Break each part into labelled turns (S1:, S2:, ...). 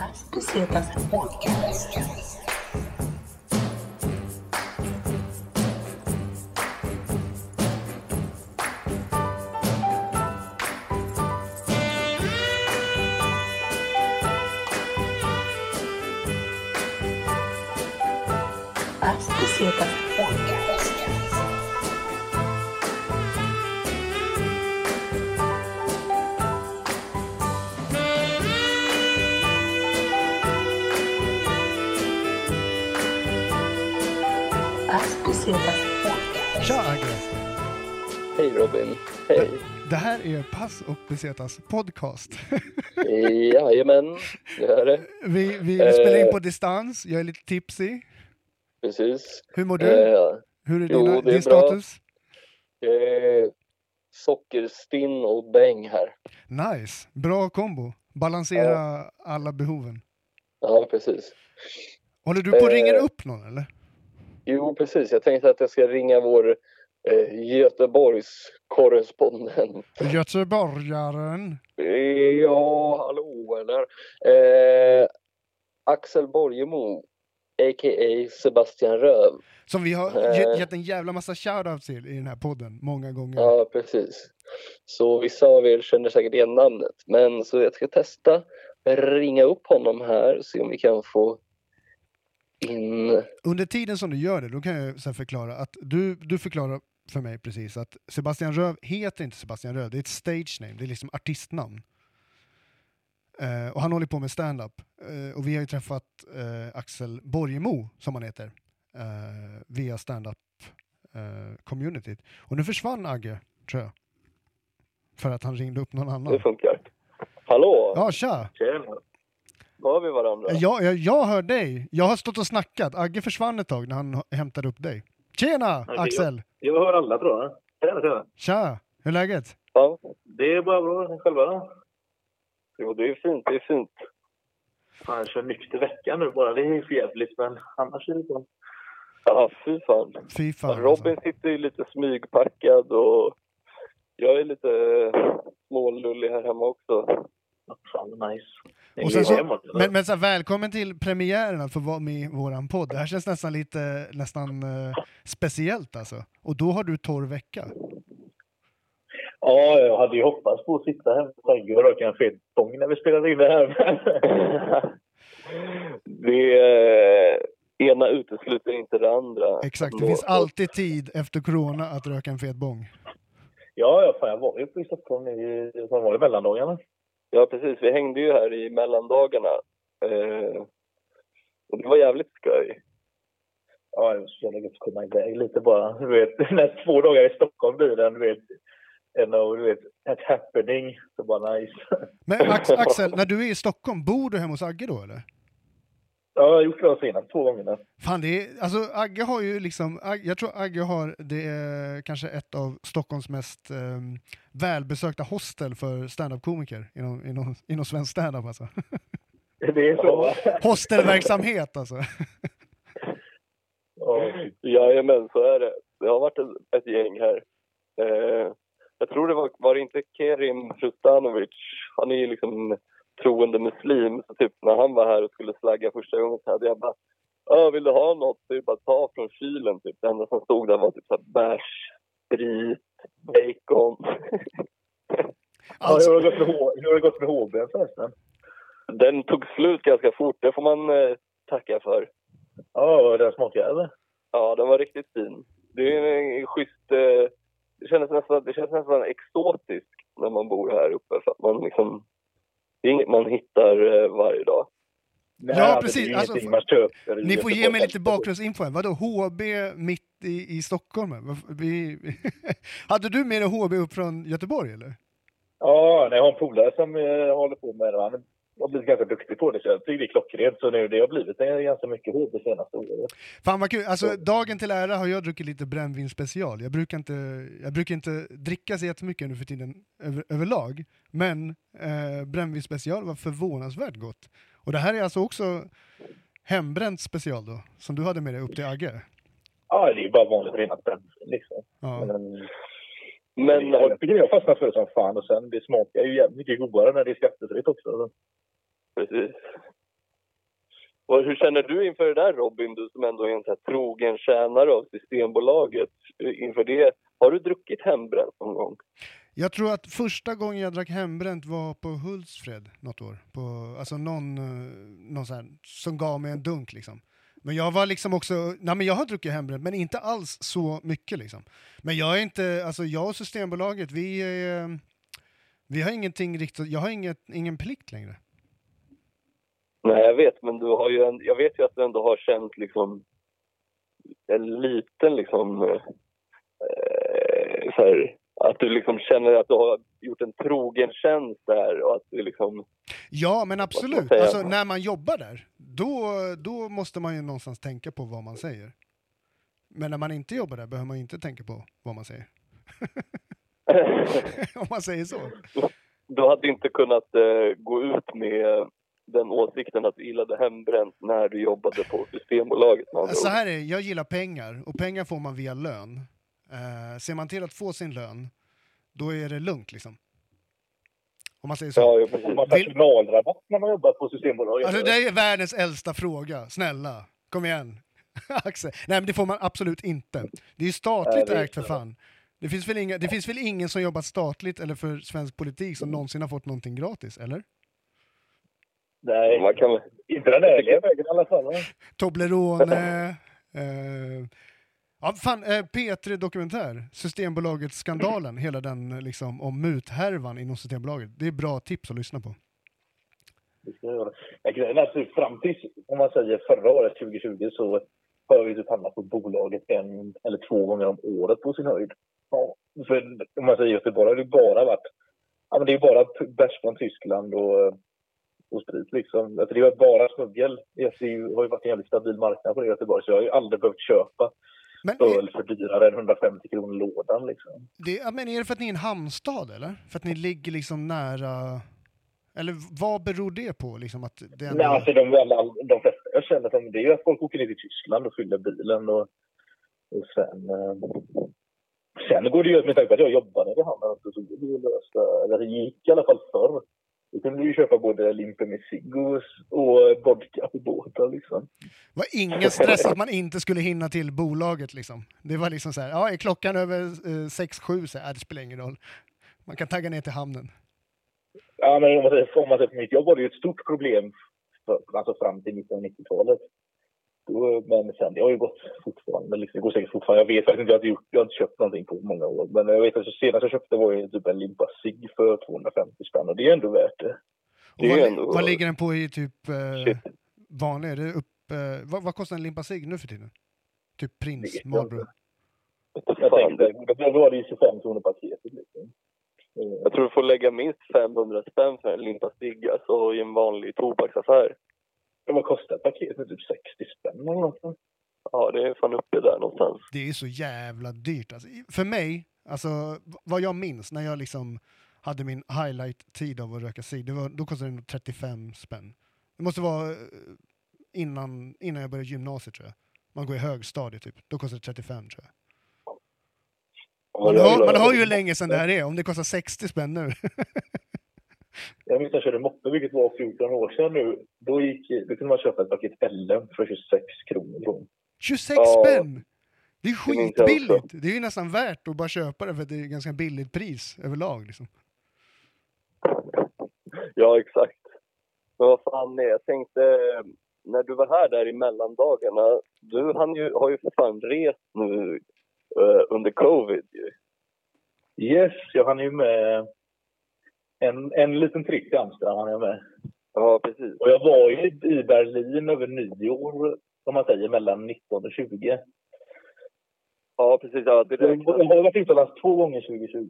S1: Bucetas Podcast. Podcast.
S2: Tja Agge!
S3: Hej Robin. Hej.
S2: Det här är Pass och Besetas podcast.
S3: Jajamän, det är det.
S2: Vi, vi
S3: Eh.
S2: spelar in på distans, jag är lite tipsy.
S3: Precis.
S2: Hur mår du?
S3: Eh,
S2: Hur är,
S3: jo,
S2: dina,
S3: det är
S2: din
S3: bra.
S2: status?
S3: eh, sockerstinn och bäng här.
S2: Nice, bra kombo. Balansera alla behoven.
S3: Ja, precis.
S2: Håller du på och
S3: Eh.
S2: ringer upp någon eller?
S3: Jo, precis. Jag tänkte att jag ska ringa vår eh, Göteborgs korrespondent.
S2: Göteborgaren.
S3: Ja, hallå eller? Eh, Axel Borgemo, a.k.a. Sebastian Röv.
S2: Som vi har
S3: Eh.
S2: ge- gett en jävla massa shoutouts till i den här podden många gånger.
S3: Ja, precis. Så vissa av er känner säkert igen namnet. Men så jag ska testa ringa upp honom här se om vi kan få in...
S2: Under tiden som du gör det, då kan jag sen förklara att du, du förklarar för mig precis att Sebastian Röv heter inte Sebastian Röv, det är ett stage name, det är liksom artistnamn. Eh, och han håller på med stand-up. Eh, och vi har ju träffat eh, Axel Borgemo, som han heter, eh, via stand-up eh, communityt. Och nu försvann Agge, tror jag. För att han ringde upp någon
S3: Det
S2: annan.
S3: funkar. Hallå!
S2: Ja, tja!
S3: Tjena! Har vi varandra.
S2: Jag, jag, jag hör dig. Jag har stått och snackat. Agge försvann ett tag när han hämtade upp dig. Tjena,
S4: Okej,
S2: Axel!
S4: Jag hör alla tror jag. Tjena, tjena.
S2: Tja! Hur är läget?
S3: Ja,
S4: Det är bara bra. Själva då?
S3: jo, det är fint. Det är fint.
S4: Fan, jag kör nykter vecka nu bara. Det är för jävligt, men annars är det bra.
S3: Ja, fy fan.
S2: Fy fan.
S3: Robin
S2: alltså.
S3: sitter ju lite smygpackad och jag är lite smålullig här hemma också.
S4: Fan, nice.
S2: Och sen så, men men så här, välkommen till premiären att få vara med i våran podd. Det här känns nästan lite nästan eh, speciellt alltså. Och då har du torr vecka.
S4: Ja, jag hade ju hoppats på att sitta här på Tagge och röka en fet bång när vi spelade in det här.
S3: det eh, ena utesluter inte det andra.
S2: Exakt, det finns alltid tid efter corona att röka en fet bång.
S4: ja, ja, fan, jag var ju i Stockholm i, var det, mellandagarna.
S3: Ja, precis. Vi hängde ju här i mellandagarna. Eh, och det var jävligt skoj.
S4: Ja, det var så jävla gött att komma iväg lite bara. Du vet, när två dagar i Stockholm blir en, du vet, en av, du vet, ett happening. Så bara nice.
S2: Men Ax, Axel, när du är i Stockholm, bor du hemma hos Agge då eller?
S4: Ja, jag har gjort det de senaste två gångerna.
S2: Fan, det är, alltså Agge har ju liksom, Ag- jag tror Agge har, det är kanske ett av Stockholms mest um, välbesökta hostel för standup-komiker inom, inom, inom svensk standup alltså.
S4: Det är så.
S2: Hostelverksamhet alltså.
S4: Ja.
S3: Jajamän, så är det. Det har varit ett, ett gäng här. Eh, jag tror det var, var det inte Kerim Frustanovic? Han är ju liksom troende muslim. Så typ när han var här och skulle slagga första gången så hade jag bara Ja, vill du ha något? Så är det bara att ta från kylen typ. Det enda som stod där var typ så här bärs, sprit, bacon.
S4: Ja,
S2: Alltså,
S4: hur har det gått med hur har gått med HB förresten?
S3: Den tog slut ganska fort, det får man eh, tacka för.
S4: Ja, den smakar eller?
S3: Ja, den var riktigt fin. Det är en schysst... Eh, det, kändes nästan, det känns nästan exotiskt när man bor här uppe. För att man liksom... Det är inget man hittar eh, varje dag.
S4: Nej,
S2: Ja, precis. Alltså, ni får ge mig lite bakgrundsinfo här. Vadå HB mitt i, i Stockholm? Vi, hade du med dig HB upp från Göteborg eller?
S4: Ja, jag har en polare som eh, håller på med det. Han har blivit ganska duktig på det. Så jag tycker det är klockrent. Så nu, det har blivit ganska mycket HB senaste året.
S2: Fan vad kul. Alltså, dagen till ära har jag druckit lite brännvin special. Jag brukar inte, jag brukar inte dricka så jättemycket nu för tiden över, överlag. Men eh, brännvin special var förvånansvärt gott. Och det här är alltså också hembränt special då, som du hade med dig upp till Agge.
S4: Ja, det är bara vanligt renat brännvin liksom.
S2: Ja.
S4: Men,
S3: Men
S4: jag tycker jag fastnat för det som fan. Och sen det smakar ju jävligt mycket godare när det är skattefritt också
S3: precis. Och hur känner du inför det där Robin, du som ändå är en så här trogen tjänare av Systembolaget? Inför det, har du druckit hembränt någon gång?
S2: Jag tror att första gången jag drack hembränt var på Hultsfred något år. På, alltså någon, eh, någon så här, som gav mig en dunk liksom. Men jag var liksom också, nej men jag har druckit hembränt men inte alls så mycket liksom. Men jag är inte, alltså jag och Systembolaget, vi, är, eh, vi har ingenting riktigt, jag har inget, ingen plikt längre.
S3: Nej, jag vet, men du har ju en, jag vet ju att du ändå har känt liksom en liten liksom eh, så här, att du liksom känner att du har gjort en trogen tjänst där och att du liksom...
S2: Ja, men absolut. Alltså, när man jobbar där, då, då måste man ju någonstans tänka på vad man säger. Men när man inte jobbar där behöver man inte tänka på vad man säger. Om man säger så.
S3: Du hade inte kunnat uh, gå ut med den åsikten att du gillade hembränt när du jobbade på Systembolaget?
S2: Så här är det, jag gillar pengar och pengar får man via lön. Uh, ser man till att få sin lön, då är det lugnt liksom. Om man säger så.
S4: Ja, precis. Man personalrabatt när man jobbar på Systembolaget.
S2: Alltså, det är världens äldsta fråga. Snälla, kom igen. Axel. Nej, men det får man absolut inte. Det är ju statligt Nej, ägt för fan. Det finns, väl inga, det finns väl ingen som jobbat statligt eller för svensk politik som någonsin har fått någonting gratis, eller?
S4: Nej, man kan... inte den ärliga vägen i alla fall.
S2: Toblerone. eh, Ja, fan, eh, P3 Dokumentär, Systembolaget-skandalen, hela den liksom om muthärvan inom Systembolaget. Det är bra tips att lyssna på.
S4: Det ska jag göra. Grejen är att fram till, om man säger förra året, 2020, så har vi typ hamnat på bolaget en eller två gånger om året på sin höjd. Ja, för om man säger Göteborg har det bara varit, ja men det är bara bärs från Tyskland och, och sprit liksom. Alltså det är bara smuggel. Det har ju varit en jävligt stabil marknad på det i Göteborg så jag har ju aldrig behövt köpa men öl för dyrare än 150 kronor lådan. Liksom.
S2: Det, men är det för att ni är en hamnstad eller? För att ni ligger liksom nära... Eller vad beror det på? Liksom, att det ändå...
S4: Nej, alltså de, alla, de flesta jag känner att det är att folk åker ner till Tyskland och fyller bilen och, och sen... Eh, sen går det ju, med tanke på att jag jobbade i hamnen, så det ju lösa, eller det gick i alla fall förr. Då kunde du köpa både limper med cigg och, och vodka på båten liksom.
S2: Det var ingen stress att man inte skulle hinna till bolaget liksom. Det var liksom så här, ja är klockan över eh, sex sju så här, det spelar ingen roll. Man kan tagga ner till hamnen.
S4: Ja men om man säger, om man säger på mitt jobb var det ju ett stort problem för, alltså fram till 1990-talet. Men sen, det har ju gått fortfarande. Liksom, det går säkert fortfarande. Jag vet faktiskt inte, jag har inte, gjort, jag har inte köpt någonting på många år. Men jag vet att så senast jag köpte var ju typ en limpa cigg för 250 spänn och det är ändå värt det. det
S2: vad,
S4: ändå...
S2: vad, ligger den på i typ eh, vanlig? Är det upp, eh, vad, vad, kostar en limpa cigg nu för tiden? Typ Prins, Marlboro?
S4: Jag tänkte, då var det ju 25 kronor paketet liksom.
S3: Jag tror du får lägga minst 500 spänn för en limpa cigg alltså, i en vanlig tobaksaffär.
S4: Vad kostar paketet? Typ 60 spänn eller något.
S3: Ja, det är fan uppe där någonstans.
S2: Det är så jävla dyrt. Alltså, för mig, alltså vad jag minns när jag liksom hade min highlight-tid av att röka cigg, då kostade det 35 spänn. Det måste vara eh, innan, innan jag började gymnasiet tror jag. Man går i högstadiet typ. Då kostar det 35 tror jag. Man hör, man hör ju hur länge sedan det här är, om det kostar 60 spänn nu.
S4: Jag minns jag körde moppe, vilket var 14 år sedan nu. Då, gick, då kunde man köpa ett paket LM för 26 kronor.
S2: 26 ja, spänn! Det är skitbilligt! Det är ju nästan värt att bara köpa det för att det är ett ganska billigt pris överlag. Liksom.
S3: Ja, exakt. Men vad fan, jag tänkte, när du var här där i mellandagarna, du han ju, har ju för fan rest nu uh, under covid ju.
S4: Yes, jag hann ju med en, en liten tripp till Amsterdam han är med.
S3: Ja, precis.
S4: Och jag var ju i Berlin över nyår, som man säger, mellan 19 och 20.
S3: Ja, precis. Ja, det
S4: jag, jag har varit utomlands två gånger 2020.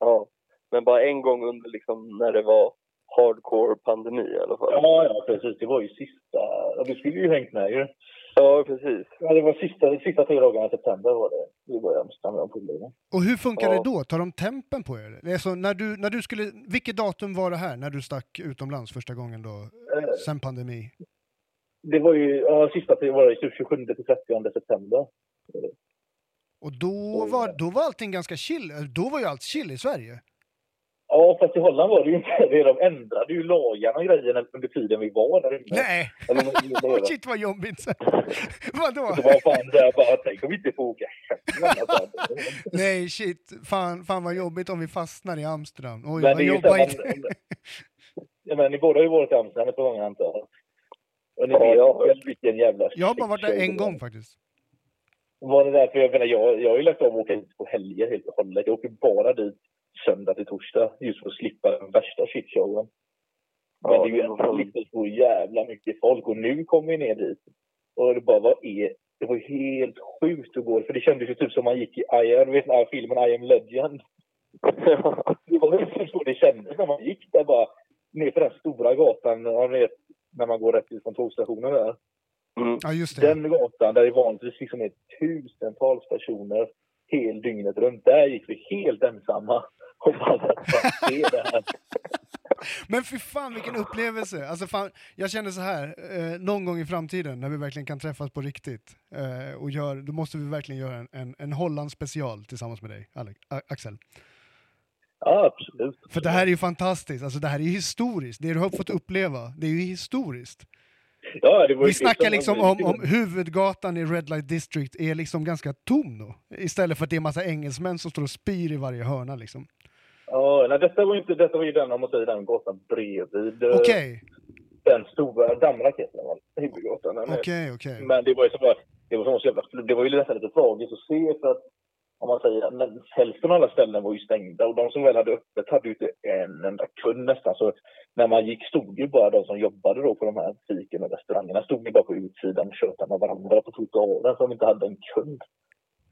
S3: Ja, men bara en gång under liksom när det var hardcore pandemi i alla fall.
S4: Ja, ja precis. Det var ju sista... Du skulle ju hängt med ju.
S3: Ja, precis.
S4: Ja, det var sista, sista tre dagarna i september var det. Vi i Amsterdam med
S2: Och hur funkar ja. det då? Tar de tempen på er? Alltså, när du, när du skulle, vilket datum var det här när du stack utomlands första gången då, eh, sen pandemi?
S4: Det var ju, ja, sista var det 27 till 30 september.
S2: Och då var, då var allting ganska chill, då var ju allt chill i Sverige?
S4: Ja, fast i Holland var det ju inte det. De ändrade ju lagarna och grejerna under tiden vi var där inne.
S2: Nej!
S4: Eller.
S2: Shit vad jobbigt! Vadå?
S4: Det var fan där bara, tänk om vi inte får åka.
S2: Nej shit, fan, fan vad jobbigt om vi fastnar i Amsterdam. Oj
S4: Men
S2: vad jobbigt.
S4: man, ja, men ni båda har ju varit i Amsterdam ett par gånger antar jag. Och ni
S3: Ja,
S4: vet
S3: jag
S4: väl vilken jävla
S2: Jag har bara varit där en gång faktiskt.
S4: Var det därför jag menar, jag, jag har ju lagt av att åka hit på helger helt och hållet. Jag åker bara dit söndag till torsdag just för att slippa den värsta shitshowen. Men
S3: Ja,
S4: det är ju ändå så jävla mycket folk och nu kommer vi ner dit. Och det bara, vad är... Det var helt sjukt att gå för det kändes ju typ som man gick i I am, vet ni, filmen I am legend. Det var ju typ så det kändes när man gick där bara ner för den stora gatan, ja, ni vet, när man går rätt ut från tågstationen där.
S3: Mm.
S2: Ja just det.
S4: Den gatan där det vanligtvis liksom är tusentals personer hel dygnet runt. Där gick vi helt ensamma. Och bara, är det här?
S2: Men för fan vilken upplevelse! Alltså fan, jag känner så här, eh, någon gång i framtiden när vi verkligen kan träffas på riktigt, eh, och gör, då måste vi verkligen göra en, en, en Holland special tillsammans med dig, Alex, Axel.
S4: Ja, absolut.
S2: För det här är ju fantastiskt, alltså det här är historiskt, det du har fått uppleva, det är ju historiskt.
S4: Ja, det var
S2: Vi snackar
S4: som-
S2: liksom om, om huvudgatan i Red Light District är liksom ganska tom då, istället för att det är massa engelsmän som står och spyr i varje hörna liksom.
S4: Ja, nej, detta var ju inte, detta var ju den, om man säger den gatan bredvid. eh,
S2: Okej,
S4: Den stora dammraketen, nere.
S2: okej, okej.
S4: Men det var ju så bara, det var så jävla, det var ju nästan lite tragiskt att se för att om man säger men hälften av alla ställen var ju stängda och de som väl hade öppet hade ju inte en enda kund nästan. Så när man gick stod ju bara de som jobbade då på de här fiken och restaurangerna stod ju bara på utsidan och tjötade med varandra på trottoaren som inte hade en kund.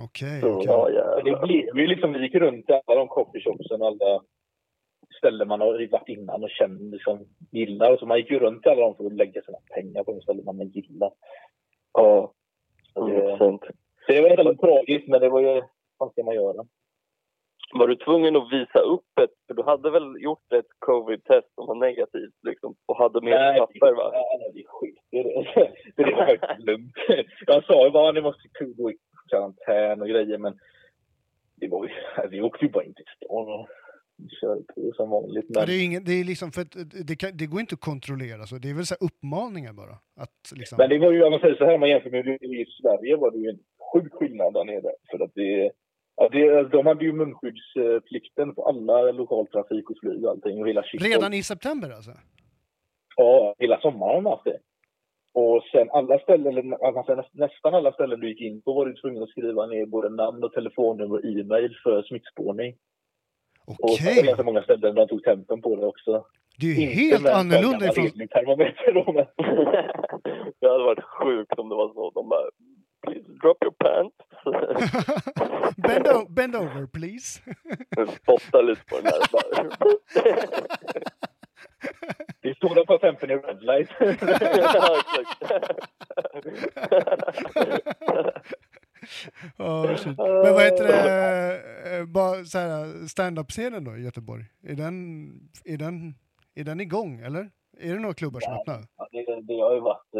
S2: Okej,
S4: Så,
S2: okej.
S3: Ja,
S4: det blev ju liksom, vi gick runt i alla de coffeeshopsen och alla ställen man har varit innan och känner liksom gillar. Så man gick ju runt i alla dem för att lägga sina pengar på de ställen man gillar.
S3: Ja, det
S4: så det var väldigt tragiskt men det var ju, vad ska man göra?
S3: Var du tvungen att visa upp ett, för du hade väl gjort ett covid-test som var negativt liksom, och hade med dig papper va?
S4: Ja, nej, det är skit i det. Det var faktiskt lugnt. Jag sa ju bara att ni måste gå i karantän och grejer men det var ju, vi åkte ju bara in till stan och körde på som vanligt.
S2: Ja,
S4: Men,
S2: det, är ingen, det, är liksom för det, kan, det går inte att kontrollera, så det är väl så här uppmaningar bara. Att liksom,
S4: men det var ju, om man säger så här, om man jämför med i Sverige var det ju en sjuk skillnad där nere. För att det, ja, det, de hade ju munskyddsplikten på alla lokaltrafik och flyg och allting. Och hela
S2: redan i september alltså?
S4: Ja, hela sommaren har haft det. Och sen alla ställen, eller alltså nä- nästan alla ställen du gick in på var du tvungen att skriva ner både namn och telefonnummer och e-mail för smittspårning. Och
S2: Okej,
S4: det ganska många ställen där de tog tempen på det också.
S2: det är ju
S4: Inte
S2: helt annorlunda ifrån...
S4: då, men
S3: det hade varit sjukt om det var så. De bara, please drop your pants.
S2: bend, o- bend over please.
S3: Spotta lite på den här.
S4: Det står där på tempen i red light.
S3: ja,
S2: oh, shit. Men vad heter det, eh, bara så här, stand-up-scenen då i Göteborg? Är den, är, den, är den igång eller? Är det några klubbar som öppnar?
S4: Ja, det, det har ju varit...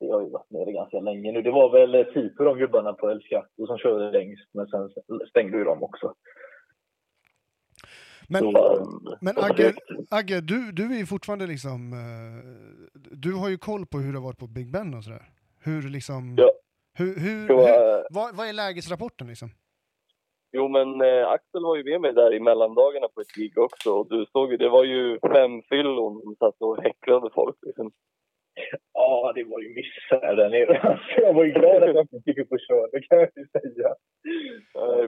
S4: Det har ju varit nere ganska länge nu. Det var väl Tipo, de gubbarna på El Chato som körde längst, men sen stängde ju de också.
S2: Men,
S4: Så,
S2: men Agge, Agge du, du är ju fortfarande liksom... eh, Du har ju koll på hur det har varit på Big Ben och sådär. Hur liksom...
S3: Ja.
S2: Hur, hur,
S3: Jo,
S2: hur,
S3: eh,
S2: vad, vad är lägesrapporten liksom?
S3: Jo, men eh, Axel var ju med mig där i mellandagarna på ett gig också. Och du såg ju, det var ju fem fyllon som satt och häcklade folk. Liksom.
S4: Ja, det var ju misär där nere. Alltså, jag var ju glad att jag fick upp och köra, det kan jag ju säga.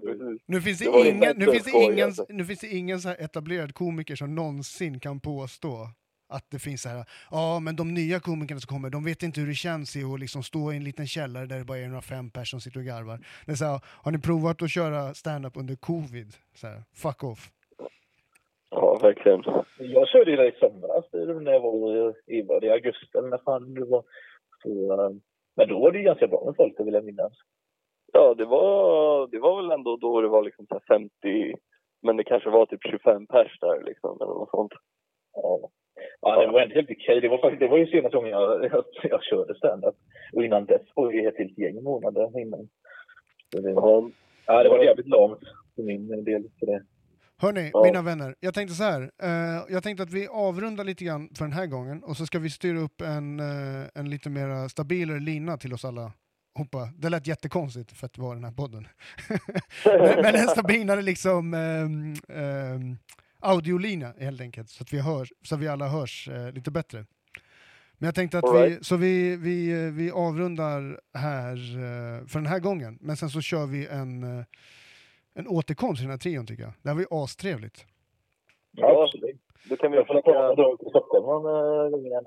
S3: Precis.
S2: Nu finns det, ingen, nu finns det
S3: skoj,
S2: ingen,
S3: alltså.
S2: nu finns det ingen så här etablerad komiker som någonsin kan påstå att det finns så här, ja men de nya komikerna som kommer, de vet inte hur det känns i att liksom stå i en liten källare där det bara är några fem personer som sitter och garvar. Det är så här, har ni provat att köra stand-up under covid? Så här, fuck off.
S3: Ja, verkligen.
S4: Jag körde ju det i somras när jag var i, var i augusti eller när fan det var. Så, eh, men då var det ju ganska bra med folk, det vill jag minnas.
S3: Ja, det var, det var väl ändå då det var liksom så här 50, men det kanske var typ 25 pers där liksom, eller något sånt.
S4: Ja. Ja, det var ändå helt okej. Det var, faktiskt, det var ju senaste gången jag, jag, jag körde stand-up. Och innan dess var det ett helt gäng månader innan. Det,
S3: Ja,
S4: ja, det var jävligt långt för min del. För det.
S2: Hörni,
S3: Ja.
S2: mina vänner, jag tänkte så här. eh, jag tänkte att vi avrundar lite grann för den här gången och så ska vi styra upp en, eh, en lite mer stabilare lina till oss alla. Hoppa. Det lät jättekonstigt för att vara den här podden. men, men en stabilare liksom um, um, audiolina helt enkelt, så att vi, hör, så att vi alla hörs eh, lite bättre. Men jag tänkte att vi,
S3: right.
S2: så vi, vi, eh, vi avrundar här eh, för den här gången, men sen så kör vi en, eh, en återkomst i den här trion tycker jag. Det här var ju astrevligt.
S4: Ja, absolut.
S3: Då kan vi
S4: komma
S3: försöka...
S4: då till Stockholm någon gång igen.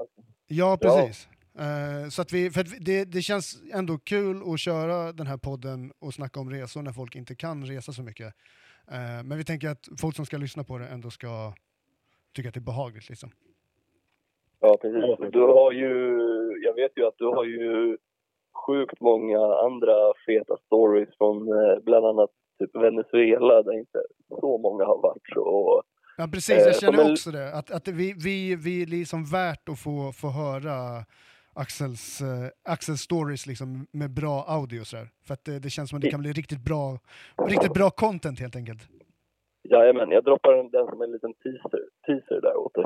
S2: Ja, precis. Eh, så att vi, för att det, det känns ändå kul att köra den här podden och snacka om resor när folk inte kan resa så mycket. Eh, men vi tänker att folk som ska lyssna på det ändå ska tycka att det är behagligt. Liksom.
S3: Ja, precis. Du har ju... Jag vet ju att du har ju sjukt många andra feta stories från eh, bland annat typ Venezuela där inte så många har varit. Så
S2: Ja, precis.
S3: Eh,
S2: Jag
S3: som
S2: känner
S3: en-
S2: också det. Att, att vi, vi, vi är liksom värt att få, få höra Axels, eh, Axels stories liksom med bra audio. Så där. För att det, det känns som att det kan bli riktigt bra, riktigt bra content helt enkelt.
S3: jajamän, jag droppar den, den som en liten teaser, teaser där åt dig.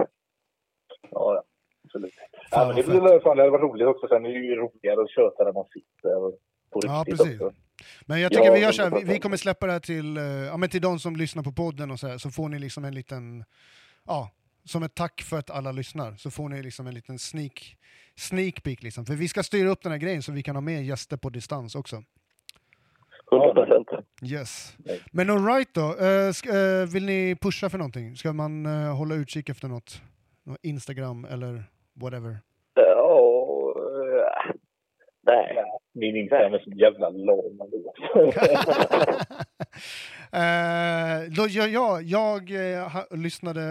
S4: Ja, ja. Absolut.
S2: Fan,
S4: Ja, men det blir det hade varit roligt också. Sen är det ju roligare att köta när man sitter på
S2: Ja,
S4: riktigt
S2: precis.
S4: också.
S2: Men jag tycker
S3: Ja,
S2: vi gör så här, vi,
S3: 100%.
S2: vi kommer släppa det här till, eh, ja, men till de som lyssnar på podden och så här, så får ni liksom en liten, ja, som ett tack för att alla lyssnar, så får ni liksom en liten sneak, sneak peek liksom. För vi ska styra upp den här grejen så vi kan ha med gäster på distans också.
S3: 100 procent.
S2: Yes.
S4: Nej.
S2: Men alright då, eh, eh, vill ni pusha för någonting? Ska man hålla utkik efter något? Något Instagram eller whatever?
S3: Ja, nej.
S4: Ja, Min Instagram är så jävla lång ändå.
S2: Eh, då, jag, jag, jag eh, ha, lyssnade,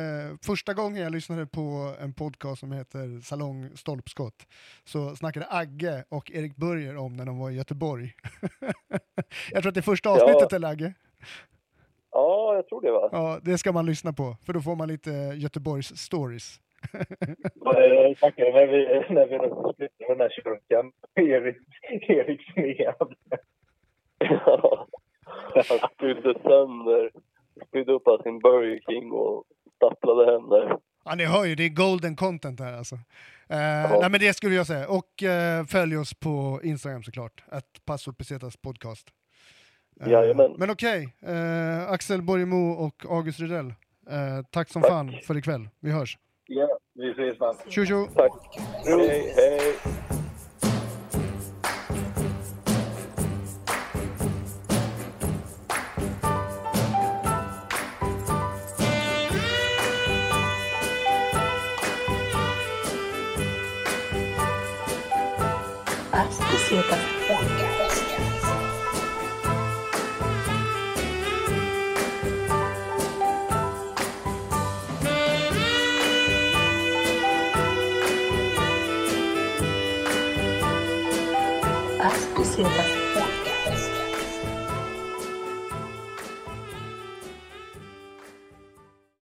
S2: första gången jag lyssnade på en podcast som heter Salong Stolpskott så snackade Agge och Erik Börjer om när de var i Göteborg. jag tror att det är första avsnittet eller Agge?
S3: Ja, jag tror det va?
S2: Ja, det ska man lyssna på för då får man lite Göteborgs stories.
S4: Jag snackade när vi, när vi slutade med den här kyrkan. Erik, Erik Smed.
S3: Ja. Han spydde sönder, spydde upp av sin Burger King och stapplade hem där.
S2: Ja, ni hör ju, det är golden content här alltså. Eh, nej men det skulle jag säga. Och eh, följ oss på Instagram såklart. Att Passo Pesetas podcast. Eh,
S3: Jajamän.
S2: men okej, eh, Axel Borgemo och August Rydell. Eh, tack som
S3: Tack.
S2: fan för ikväll. Vi hörs.
S4: Vi ses man.
S2: Tjo tjo!
S3: Tack. Hej, hej.
S1: Ascoceta Podcast.